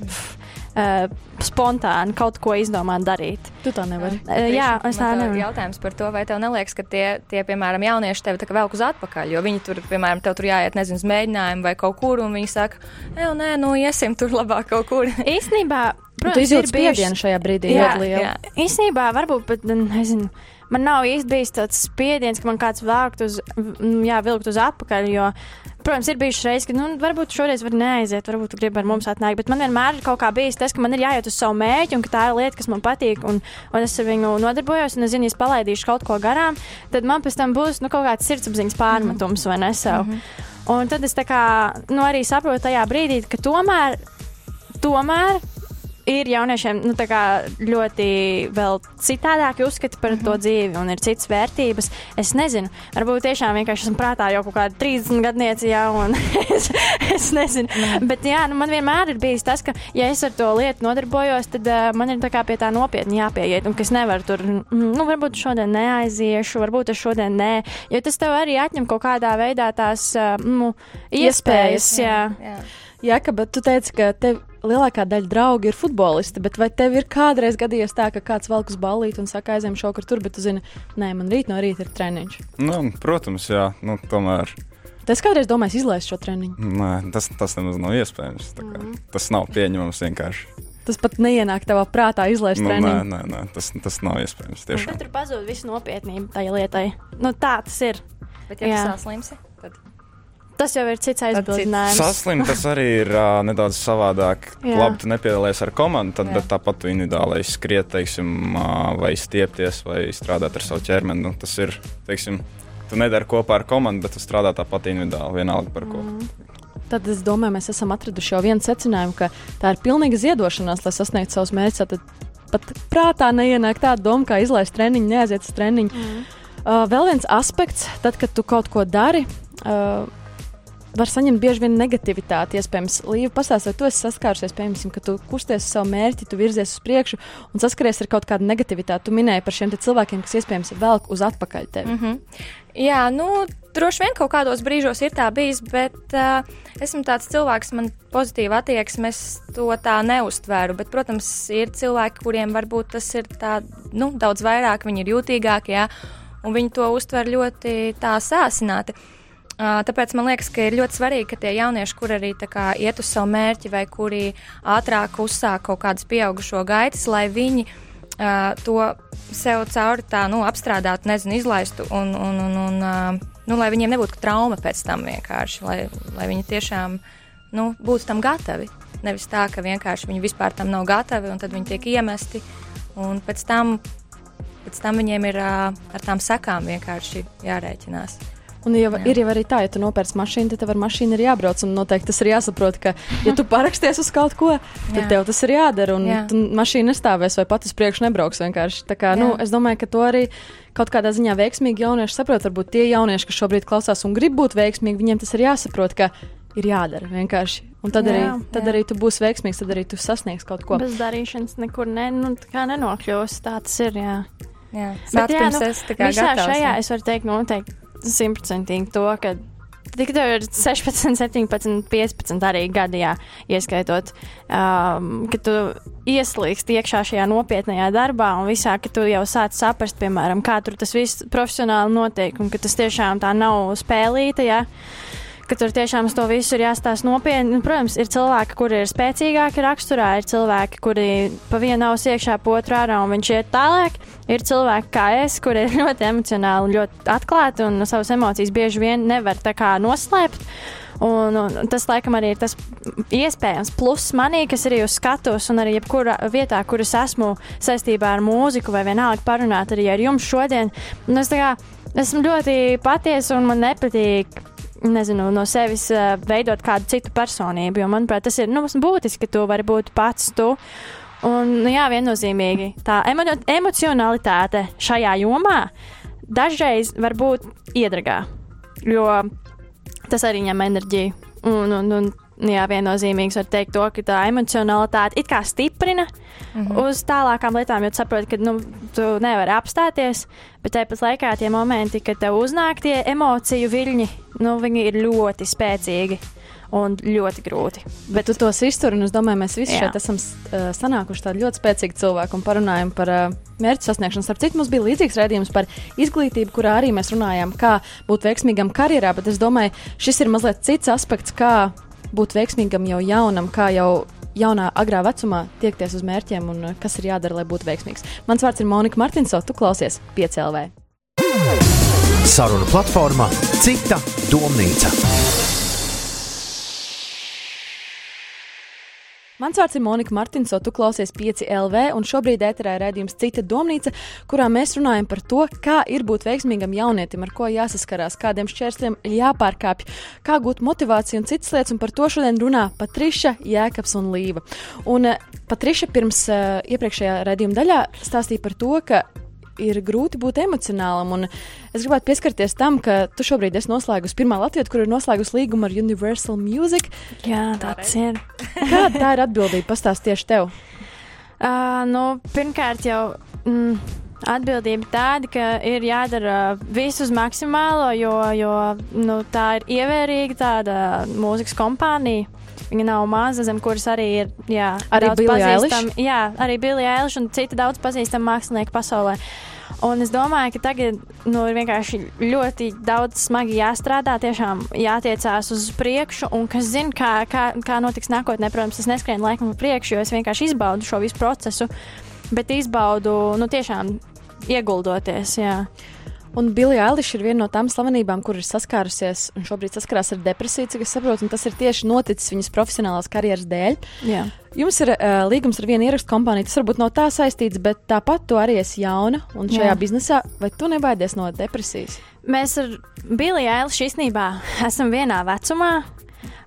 Pff, uh, spontāni kaut ko izdomāt darīt. Tu tā nevari. Uh, jā, es tā nevaru. Jautājums par to, vai tev neliekas, ka tie, tie piemēram, jaunieši tevi velk uz atpakaļ, jo viņi tur, piemēram, tev tur jāiet, nezinu, uz mēģinājumu vai kaut kur, un viņi saka, ej, nē, nu iesim tur labāk kaut kur. Īstenībā, protams, tu izjūti spiedienu šajā brīdī jā, ļoti lielu. Jā. Īstenībā, varbūt pat, nezinu, man nav īsti bijis tāds spiediens, ka man kāds vākt uz, jā, vilkt uz atpakaļ, jo Protams, ir bijušas reizes, ka nu, varbūt šoreiz var neaiziet, varbūt gribi ar mums atnākt, bet man vienmēr ir kaut kā bijis tas, ka man ir jāiet uz savu mēģi un ka tā ir lieta, kas man patīk, un, un es ar viņu nodarbojos, un es zinu, ja es palaidīšu kaut ko garām, tad man pēc tam būs nu, kaut kāds sirdsapziņas pārmetums mm -hmm. vai ne sev. Mm -hmm. Un tad es tā kā nu, arī saprotu tajā brīdī, ka tomēr, tomēr ir jauniešiem nu, ļoti citādāki uzskati par mm -hmm. to mhm. dzīvi un ir citas vērtības. Es nezinu, varbūt tiešām vienkārši esmu prātā jau kaut kāda 30 gadnieci, jā, un es, es nezinu. Mm. Bet jā, nu, man vienmēr ir bijis tas, ka, ja es ar to lietu nodarbojos, tad uh, man ir pie tā nopietni jāpieiet, un ka es nevaru tur, nu, varbūt šodien neaiziešu, varbūt es šodien nē, jo tas tev arī atņem kaut kādā veidā tās uh, nu, iespējas. iespējas jā. Jā. Jā. Jā, ka, bet tu teici, ka tev lielākā daļa draugu ir futbolisti, bet vai tev ir kādreiz gadījies tā, ka kāds velk uz ballīti un saka, aizem šokar tur, bet tu zini, nē, man rīt no rīta ir treniņš? Nu, protams, jā, nu, tomēr. Tas kādreiz domājis izlaist šo treniņu? Nē, tas, tas nemaz nav iespējams. Mm. Tas nav pieņemams vienkārši. Tas pat neienāk tavā prātā izlaist Nu, treniņu. nē, nē, nē, tas, tas nav iespējams. Bet Tiešām. tur pazūd visu nopietnību tajā lietai. Nu, tā tas ir. Bet, ja Jā. tu saslimsi, tad Tas jau ir cits aizbildinājums. Saslimt tas arī ir uh, nedaudz savādāk. Jā. Labi, tu nepiedalies ar komandu, tad, Jā. bet tāpat tu individuāli skriet, teiksim, uh, vai stiepties, vai strādāt ar savu ķermeni. Nu, tas ir, teiksim, tu nedari kopā ar komandu, bet tu strādā tāpat individuāli, vienalga par ko. Mm. Tad es domāju, mēs esam atraduši jau vienu secinājumu, ka tā ir pilnīga ziedošanās, lai sasniegtu savus mērķus. Tad pat prātā neienāk tāda doma, kā izlaist treniņu, neaiziet uz treniņu. Mm. Uh, vēl viens aspekts, tad, kad tu kaut ko dari. Uh, Var saņemt bieži vien negativitāti. Iespējams, Līva pastāstīs, vai tu esi saskārusies, piemēram, ka tu kusties uz savu mērķi, tu virzies uz priekšu un saskaries ar kaut kādu negativitāti. Tu minēji par šiem cilvēkiem, kas iespējams velk uz atpakaļ tevi. Mm. Mm -hmm. Jā, nu, droši vien kaut kādos brīžos ir tā bijis, bet uh, esmu tāds cilvēks, man pozitīva attieksme, es to tā neustvēru. Bet, protams, ir cilvēki, kuriem varbūt tas ir tā, nu, daudz vairāk, viņi ir jūtīgāki, jā, un viņi to uztver ļoti tā sāsināti. Tāpēc man liekas, ka ir ļoti svarīgi, ka tie jaunieši, kur arī kā, iet uz savu mērķi, vai kuri ātrāk uzsāk kaut kādas pieaugušo gaitas, lai viņi uh, to sev cauri tā nu, apstrādātu, nezinu, izlaistu, un, un, un, un uh, nu, lai viņiem nebūtu trauma pēc tam vienkārši, lai, lai viņi tiešām nu, būtu tam gatavi. Nevis tā, ka vienkārši viņi vispār tam nav gatavi, un tad viņi tiek iemesti, un pēc tam, pēc tam viņiem ir uh, ar tām sekām vienkārši jārēķinās. Un jau, Jā. ir jau arī tā, ja tu nopērci mašīnu, tad tev ar mašīnu ir jābrauc. Un noteikti tas ir jāsaprot, ka, ja tu paraksties uz kaut ko, tad Jā. tev tas ir jādara. Un Jā. tu mašīna nestāvēs vai pat uz priekšu nebrauks vienkārši. Tā kā, nu, Jā. es domāju, ka to arī kaut kādā ziņā veiksmīgi jaunieši saprot. Varbūt tie jaunieši, kas šobrīd klausās un grib būt veiksmīgi, viņiem tas ir jāsaprot, ka ir jādara vienkārši. Un tad, Jā, arī, tad jā. arī tu būsi veiksmīgs, tad arī tu sasniegsi kaut ko. Bez darīšanas nekur ne, nu, tā kā nenokļūs. Tā tas ir. Jā. Jā, Bet, jā, nu, es tā kā Visā gatavs. šajā jā. es varu teikt noteikti simtprocentīgi to, ka Tik tev ir 16, 17, 15 arī gadi, jā, ieskaitot, um, ka tu ieslīgst iekšā šajā nopietnējā darbā un visā, ka tu jau sāc saprast, piemēram, kā tur tas viss profesionāli notiek un ka tas tiešām tā nav spēlīta, jā. Ka tur tiešām uz to visu ir jāstāsta nopietni. Un, Protams, ir cilvēki, kuri ir spēcīgāki raksturā, ir cilvēki, kuri pa vienu ausu iekšā, pa otru ārā un viņš iet tālāk. Ir cilvēki kā es, kuri ir ļoti emocionāli, ļoti atklāti un savas emocijas bieži vien nevar tā kā noslēpt. Un, un tas, laikam, arī ir tas iespējams pluss manī, kas arī uz skatuves, un arī jebkurā vietā, kur es esmu saistībā ar mūziku, vai vienalga parunāt arī ar jums šodien. Un es kā esmu ļoti patiesa, un man nepatīk nezinu, no sevis uh, veidot kādu citu personību. Jo, manuprāt, tas ir nu, būtiski, ka tu vari būt pats tu. Un, nu, jā, viennozīmīgi tā emo emocionalitāte šajā jomā dažreiz var būt iedragā, jo tas arī ņem enerģiju. Un, un, un, jā, viennozīmīgs var teikt to, ka tā emocionalitāte it kā stiprina mm -hmm. uz tālākām lietām, jo saproti, ka nu, tu nevari apstāties, bet tāpat laikā tie momenti, kad tev uznāk tie emociju viļņi, nu, viņi ir ļoti spēcīgi un ļoti grūti. Bet tu tos iztur, un es domāju, mēs visi Jā. šeit esam uh, sanākuši tādi ļoti spēcīgi cilvēki un parunājam par uh, mērķu sasniegšanu. Starp citu, mums bija līdzīgs redzējums par izglītību, kurā arī mēs runājām, kā būt veiksmīgam karjerā, bet es domāju, šis ir mazliet cits aspekts, kā būt veiksmīgam jau jaunam, kā jau jaunā, agrā vecumā tiekties uz mērķiem un uh, kas ir jādara, lai būtu veiksmīgs. Mans vārds ir Monika Martinsovs, tu klausies 5LV. Saruna platformā Cita domnīca. Mans vārds ir Monika Martinsovs, tu klausies 5LV, un šobrīd ēterā ir redzējums Cita domnīca, kurā mēs runājam par to, kā ir būt veiksmīgam jaunietim, ar ko jāsaskarās, kādiem šķērsliem jāpārkāpj, kā gūt motivāciju un citas lietas, un par to šodien runā Patriša, Jēkabs un Līva. Un uh, Patriša pirms uh, iepriekšējā redzējuma daļā stāstīja par to, ka ir grūti būt emocionālam. Un es gribētu pieskarties tam, ka tu šobrīd esi noslēgusi pirmā Latvijas, kur ir noslēgusi līgumu ar Universal Music. Jā, tāds ir. Kāda tā ir atbildība? Pastāst tieši tev. Uh, nu, pirmkārt, jau mm, atbildība tāda, ka ir jādara viss uz maksimālo, jo, jo nu, tā ir ievērīga tāda mūzikas kompānija. Viņa nav maza, zem kuras arī ir jā, Arī Billie pazīstami- Jā, arī Billie Eilish un citi daudz pazīstami mākslinieki pasaulē. Un es domāju, ka tagad nu, ir vienkārši ļoti daudz smagi jāstrādā, tiešām jātiecās uz priekšu. Un kas zina, kā, kā, kā notiks nākotnē, protams, es neskrienu laikam uz priekšu, jo es vienkārši izbaudu šo visu procesu, bet izbaudu nu, tiešām ieguldoties. Jā. Un Bilija Eiliša ir viena no tām slavenībām, kur ir saskārusies un šobrīd saskarās ar depresiju, cik es saprotu, un tas ir tieši noticis viņas profesionālās karjeras dēļ. Jā. Jums ir uh, līgums ar vienu ierakstu kompāniju, tas varbūt nav tā saistīts, bet tāpat tu arī esi jauna un šajā Jā. biznesā, vai tu nebaidies no depresijas? Mēs ar Biliju Eilišu īstenībā esam vienā vecumā.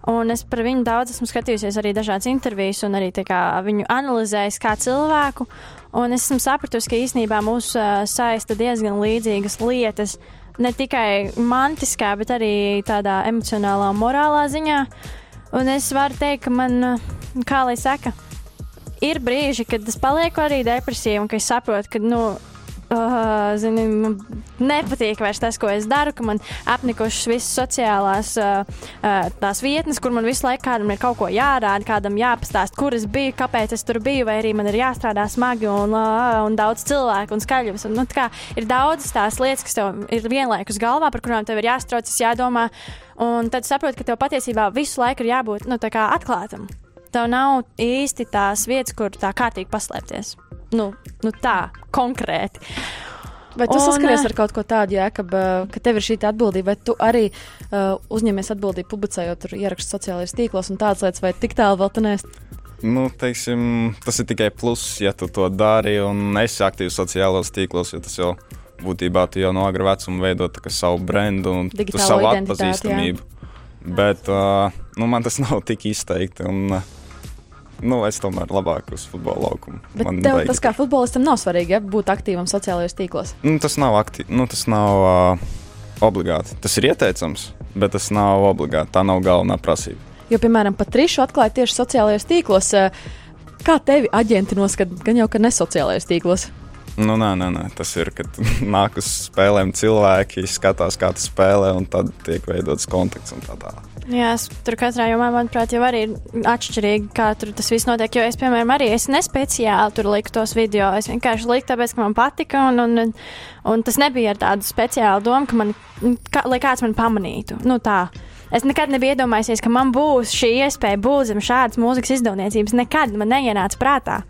Un es par viņu daudz esmu skatījusies arī dažādas intervijas, un arī kā, viņu analizējis kā cilvēku. Un es esmu sapratusi, ka īsnībā mūs uh, saista diezgan līdzīgas lietas, ne tikai mantiskā, bet arī tādā emocionālā un morālā ziņā. Un es varu teikt, ka man, kā lai saka, ir brīži, kad es palieku arī depresīva un ka es saprotu, ka, nu, Uh, zini, man nepatīk vairs tas, ko es daru, ka man apnikušas visas sociālās uh, uh, tās vietnes, kur man visu laiku kādam ir kaut ko jārāda, kādam jāpastāst, kur es biju, kāpēc es tur biju, vai arī man ir jāstrādā smagi un, uh, un daudz cilvēku un skaļus. Un, nu, kā, ir daudzas tās lietas, kas tev ir vienlaikus galvā, par kurām tev ir jāstraucas, jādomā, un tad saproti, ka tev patiesībā visu laiku ir jābūt nu, atklātam. Tev nav īsti tās vietas, kur tā kārtīgi paslēpties nu, nu tā, konkrēti. Vai tu saskaries ar kaut ko tādu, Jēkab, ka tev ir šī atbildība, vai tu arī uh, uzņemies atbildību publicējot ierakstus sociālajos tīklos un tādas lietas, vai tik tālu vēl tu neesi? Nu, teiksim, tas ir tikai pluss, ja tu to dari un esi aktīvs sociālajos tīklos, jo tas jau būtībā tu jau no agra vecuma veido savu brendu un savu atpazīstamību. Jā. Bet uh, nu, man tas nav tik izteikti. Un, uh, nu, es tomēr labāk uz futbola laukumu. Bet Man tev tas kā futbolistam nav svarīgi, ja būt aktīvam sociālajos tīklos. Nu, tas nav, aktīv, nu, tas nav uh, obligāti. Tas ir ieteicams, bet tas nav obligāti. Tā nav galvenā prasība. Jo, piemēram, Patrišu atklāja tieši sociālajos tīklos. Kā tevi aģenti noskata, gan jau ka ne sociālajos tīklos? Nu, nē, nē, nē, tas ir, kad nāk uz spēlēm cilvēki, skatās, kā tu spēlē, un tad tiek veidots kontakts un tā tālāk. Jā, tur katrā jomā, manuprāt, jau arī ir atšķirīgi, kā tur tas viss notiek. Jo es, piemēram, arī es nespeciāli tur liku tos video. Es vienkārši liku tāpēc, ka man patika, un, un, un tas nebija ar tādu speciālu domu, ka man, kā, lai kāds man pamanītu. Nu, tā. Es nekad nebiju iedomājies, ka man būs šī iespēja būt zem šādas mūzikas izdevniecības. Nekad man neienāca prātā.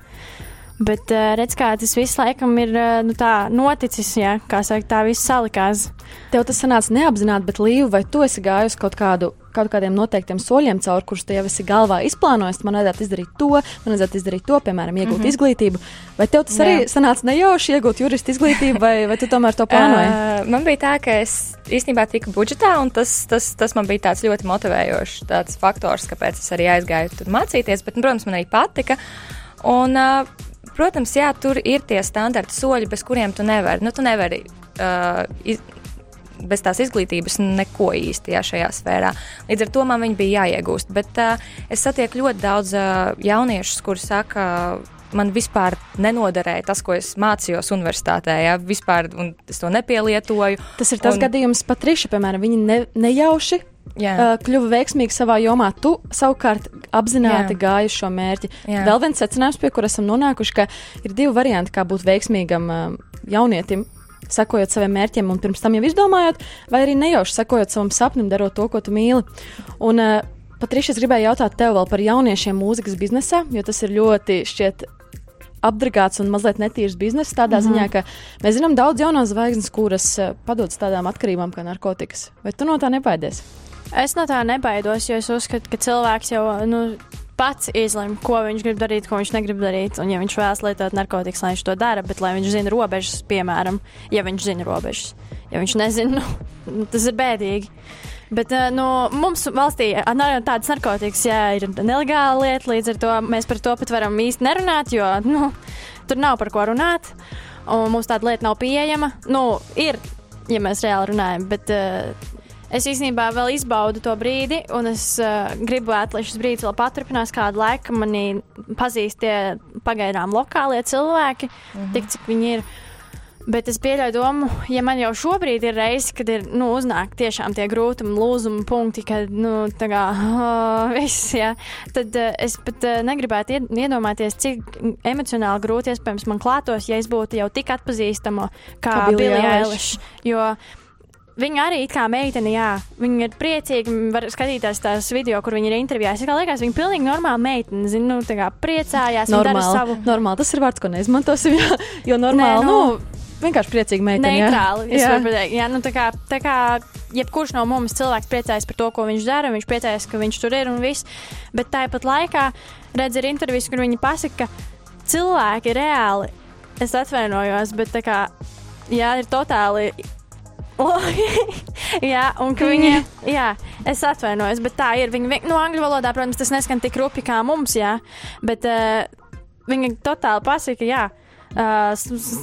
Bet uh, redz, kā tas viss laikam ir uh, nu, noticis, ja, kā saka, tā viss salikās. Tev tas sanāca neapzināti, bet Līva, vai tu esi gājusi kaut kādu kaut kādiem noteiktiem soļiem, caur kurus tu jau esi galvā izplānojis, man vajadzētu izdarīt to, man vajadzētu izdarīt to, piemēram, iegūt mm -hmm. izglītību. Vai tev tas Jā. arī sanāca nejauši iegūt juristu izglītību, vai, vai tu tomēr to plānoji? Uh, man bija tā, ka es īstenībā tiku budžetā, un tas, tas, tas man bija tāds ļoti motivējošs faktors, kāpēc es arī aizgāju tur mācīties, bet, nu, protams, man arī patika. Un, uh, Protams, jā, tur ir tie standarta soļi, bez kuriem tu nevari. Nu, tu nevari uh, iz, bez tās izglītības neko īsti jā, šajā sfērā. Līdz ar to man viņi bija jāiegūst. Bet uh, es satieku ļoti daudz uh, jauniešus, kuri saka, man vispār nenoderēja tas, ko es mācījos universitātē. Jā, vispār, es to nepielietoju. Tas ir tas un... gadījums, Patriša, piemēram, viņi ne, nejauši Jā. uh, kļuva veiksmīgi savā jomā. Tu savukārt apzināti Jā. gāji šo mērķi. Jā. Vēl viens secinājums, pie kura esam nonākuši, ka ir divi varianti, kā būt veiksmīgam uh, jaunietim. Sekojot saviem mērķiem, un pirms tam jau izdomājot, vai arī nejauši sekojot savam sapnim, darot to, ko tu mīli. Un, uh, Patriša, es gribēju jautāt tev vēl par jauniešiem mūzikas biznesā, jo tas ir ļoti šķiet apdragāts un mazliet netīrs bizness. Tādā mm -hmm. ziņā, ka mēs zinām daudz jaunas zvaigznes, kuras padodas tādām atkarībām kā narkotikas. Vai tu no tā nebaidies? Es no tā nebaidos, jo es uzskatu, ka cilvēks jau nu, pats izlemj, ko viņš grib darīt, ko viņš negrib darīt. Un, ja viņš vēlas lietot narkotikas, lai viņš to dara, bet lai viņš zina robežas, piemēram, ja viņš zina robežas. Ja viņš nezina, nu, tas ir bēdīgi. Bet uh, nu, mums valstī tādas narkotikas jā, ir nelegāla lieta, līdz ar to mēs par to pat varam īsti nerunāt, jo nu, tur nav par ko runāt. Un mums tāda lieta nav pieejama. Nu, ir, ja mēs reāli runājam, bet uh, Es īstenībā vēl izbaudu to brīdi, un es uh, gribētu, lai šis brīdis vēl paturpinās kādu laiku. Mani pazīst tie pagaidām lokālie cilvēki, mm -hmm. tik cik viņi ir. Bet es pieļauju domu, ja man jau šobrīd ir reize, kad ir nu, uznāk tiešām tie grūtumi, lūzumi punkti, kad nu, tā kā oh, viss, jā, tad uh, es pat uh, negribētu iedomāties, cik emocionāli grūti iespējams man klātos, ja es būtu jau tik atpazīstama kā, kā Billie Eilish. Viņa arī kā meitene, jā, viņa ir priecīga. Var skatīties tās video, kur viņa ir intervijājusi. Kā liekas, viņa ir pilnīgi normāla meitene. Zinu, nu, tā kā priecājās. Normāli, savu... normāli. Tas ir vārds, ko neizmantosim. Jā, jo normāli, Nē, nu, nu, vienkārši priecīga meitene. Neitrāli. Jā, jā. Jā nu, tā kā, tā kā jebkurš no mums cilvēks priecājas par to, ko viņš dara. Viņš priecājas, ka viņš tur ir un viss. Bet tāpat laikā redz ir intervijas, kur viņi pasaka, ka cilvēki reāli. Es atvainojos, bet tā kā jā, ir totāli jā, un ka viņi, jā, es atvainojos, bet tā ir. Viņi, nu, angļu valodā, protams, tas neskan tik rupi kā mums, jā, bet uh, viņi totāli pasaka, jā. Uh,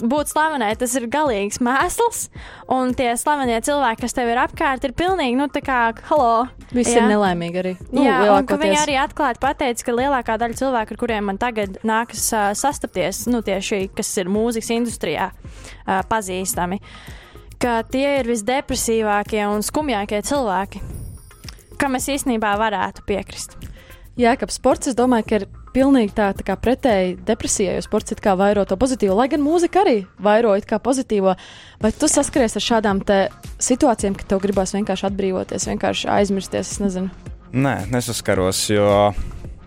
būt slavenai, tas ir galīgs mēsls, un tie slavenie cilvēki, kas tev ir apkārt, ir pilnīgi, nu, tā kā, halo. Visi jā. ir nelaimīgi arī. Nu, jā, un ka viņi arī atklāti pateica, ka lielākā daļa cilvēku, ar kuriem man tagad nākas uh, sastapties, nu, tieši, kas ir mūzikas industrijā, uh, pazīstami. Uh, ka tie ir visdepresīvākie un skumjākie cilvēki, kam es īstenībā varētu piekrist. Jā, kā sports, es domāju, ka ir pilnīgi tā, tā kā pretēji depresijai, jo sports it kā vairo to pozitīvo, lai gan mūzika arī vairo it kā pozitīvo. Vai tu saskaries ar šādām situācijām, ka tev gribās vienkārši atbrīvoties, vienkārši aizmirsties? Es nezinu. Nē, nesaskaros, jo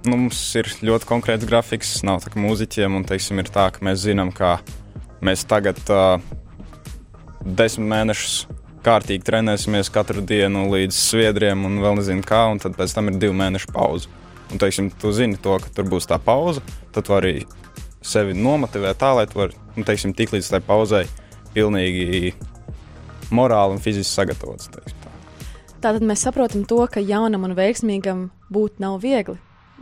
nu, mums ir ļoti konkrēts grafiks. Nav tā, ka mūziķiem un teiksim, ir tā, ka mēs zinām, ka mēs tagad uh, desmit mēnešus kārtīgi trenēsimies katru dienu līdz sviedriem un vēl nezinu kā, un tad pēc tam ir divu mēnešu pauze. Un, teiksim, tu zini to, ka tur būs tā pauze, tad tu arī sevi nomotivē tā, lai tu vari, nu, teiksim, tik līdz tai pauzei pilnīgi morāli un fiziski sagatavots. Teiksim, tā. Tātad mēs saprotam to, ka jaunam un veiksmīgam būt nav viegli.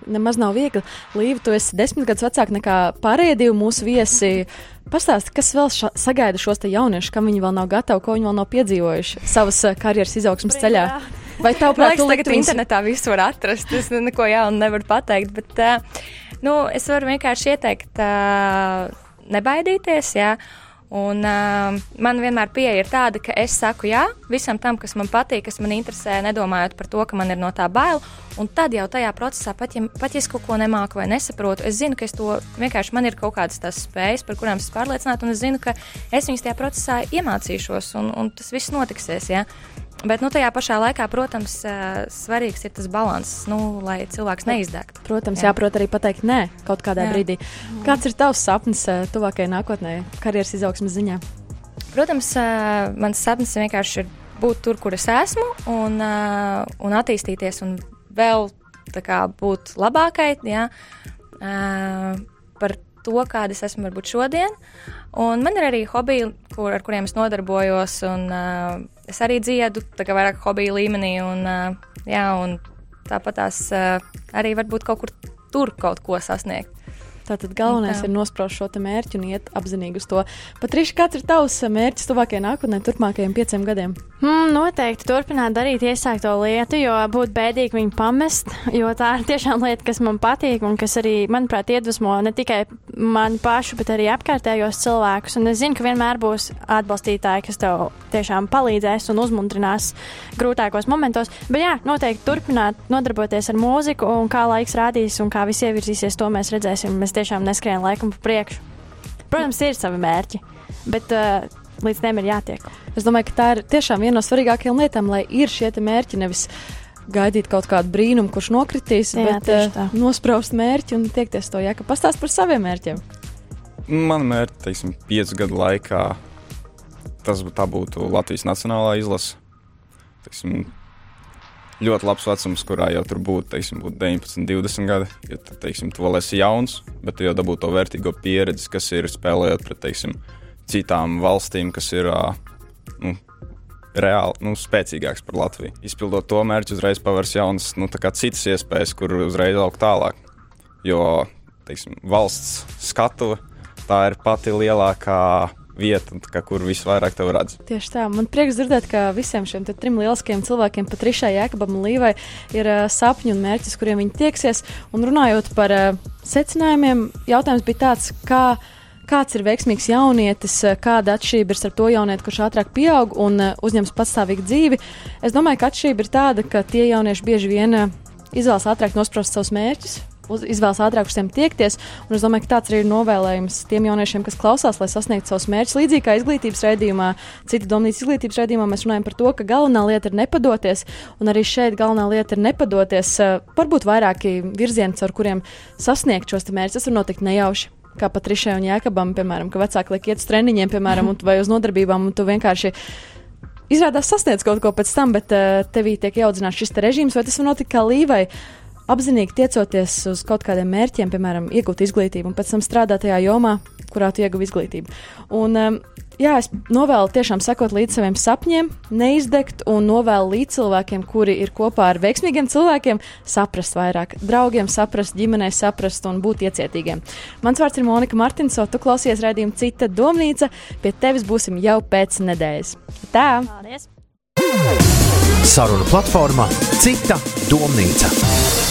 Nemaz nav viegli. Līva, tu esi desmit gadus vecāka nekā pārējie mūsu viesi. Pastāsti, kas vēl ša, sagaida šos jauniešus, kam viņi vēl nav gatavi, ko viņi vēl nav piedzīvojuši savas uh, karjeras izaugsmas ceļā? Vai tev ka tagad viņus... internetā visu var atrast? Es neko jaunu nevaru pateikt, bet uh, nu, es varu vienkārši ieteikt uh, nebaidīties. Jā. Un, uh, man vienmēr pieeja ir tāda, ka es saku jā visam tam, kas man patīk, kas man interesē, nedomājot par to, ka man ir no tā bail. Un tad jau tajā procesā, pat ja, pat ja es kaut ko nemāku vai nesaprotu, es zinu, ka es to vienkārši man ir kaut kādas tās spējas, par kurām es esmu pārliecināta, un es zinu, ka es viņas tajā procesā iemācīšos, un, un tas viss notiksies. Ja? Bet nu, tajā pašā laikā, protams, svarīgs ir tas līdzsvars, nu, lai cilvēks neizdegtu. Protams, jā. jāprot arī pateikt nē kaut kādā jā. brīdī. Kāds ir tavs sapnis tuvākajai nākotnē, karjeras izaugsmas ziņā? Protams, mans sapnis vienkārši ir būt tur, kur es esmu, un, un attīstīties un vēl kā, būt labākai ja, par to, kāda es esmu varbūt šodien. Un man ir arī hobiji, kur, ar kuriem es nodarbojos, un es arī dziedu, tā kā vairāk hobiju līmenī, un, uh, jā, un tāpat tās uh, arī varbūt kaut kur tur kaut ko sasniegt. Tātad galvenais tā. ir nospraust šo mērķi un iet apzinīgi uz to. Patriši, kāds ir tavs mērķis tuvākajai nākotnē, turpmākajiem pieciem gadiem? Mm, noteikti turpināt darīt iesākto lietu, jo būtu bēdīgi viņu pamest, jo tā ir tiešām lieta, kas man patīk un kas arī, manuprāt, iedvesmo ne tikai mani pašu, bet arī apkārtējos cilvēkus. Un es zinu, ka vienmēr būs atbalstītāji, kas tev tiešām palīdzēs un uzmundrinās grūtākos momentos. Bet jā, noteikti turpināt nodarboties ar mūziku un kā laiks rādīs un kā viss ievirzīsies, to mēs redzēsim. Mēs tiešām neskrienam laikam pa priekšu. Protams, ir savi mērķi, bet uh, līdz tiem ir jātiek. Es domāju, ka tā ir tiešām viena no svarīgākajām lietām, lai ir šie mērķi. Nevis gaidīt kaut kādu brīnumu, kurš nokritīs, Jā, bet uh, nospraust mērķi un tiekties to jēga. Pastāst par saviem mērķiem. Man mērķi, teiksim, piecu gadu laikā tas būtu Latvijas nacionālā izlase. Teiksim, ļoti labs vecums, kurā jau tur būtu, teiksim, būtu 19, 20 gadi. Jo, tad, teiksim, tu vēl esi jauns, bet tu jau dabū to vērtīgo pieredzi, kas ir spēlējot pret, teiksim, citām valstīm, kas ir nu, reāli nu, spēcīgāks par Latviju. Izpildot to mērķu, uzreiz pavērs jaunas, nu, citas iespējas, kur uzreiz augt tālāk. Jo, teiksim, valsts skatuve tā ir pati lielākā vieta, kā, kur visvairāk tev redz. Tieši tā. Man prieks dzirdēt, ka visiem šiem trim lieliskiem cilvēkiem, pat Rišai, Jēkabam un Līvai, ir uh, sapņi un mērķis, kuriem viņi tieksies. Un runājot par uh, secinājumiem, jautājums bija tāds, kā kāds ir veiksmīgs jaunietis, kāda atšķirība ir starp to jaunieti, kurš ātrāk pieaug un uzņems patstāvīgu dzīvi. Es domāju, ka atšķirība ir tāda, ka tie jaunieši bieži vien izvēlas ātrāk nosprost savus mērķus, izvēlas ātrāk uz tiem tiekties. Un es domāju, ka tāds arī ir novēlējums tiem jauniešiem, kas klausās, lai sasniegtu savus mērķus. Līdzīgi kā izglītības raidījumā, cita domnīcas izglītības raidījumā, mēs runājam par to, ka galvenā lieta ir nepadoties. Un arī šeit galvenā lieta ir nepadoties. Varbūt vairāki virzieni, caur kuriem sasniegt šos mērķus, tas var notikt nejauši. Kā pat Rišai un Jēkabam, piemēram, ka vecāki liek iet uz treniņiem, piemēram, vai uz nodarbībām, un tu vienkārši izrādās sasniedz kaut ko pēc tam, bet uh, tevī tiek audzināts šis te režīms, vai tas var notikt kā līvai apzinīgi tiecoties uz kaut kādiem mērķiem, piemēram, iegūt izglītību un pēc tam strādāt tajā jomā, kurā tu ieguvi izglītību. Un, um, jā, es novēlu tiešām sekot līdz saviem sapņiem, neizdegt un novēlu līdz cilvēkiem, kuri ir kopā ar veiksmīgiem cilvēkiem, saprast vairāk, draugiem saprast, ģimenei saprast un būt iecietīgiem. Mans vārds ir Monika Martinso, tu klausies raidījumu Cita domnīca, pie tevis būsim jau pēc nedēļas. Tā! Paldies! Saruna platformā Cita domnīca.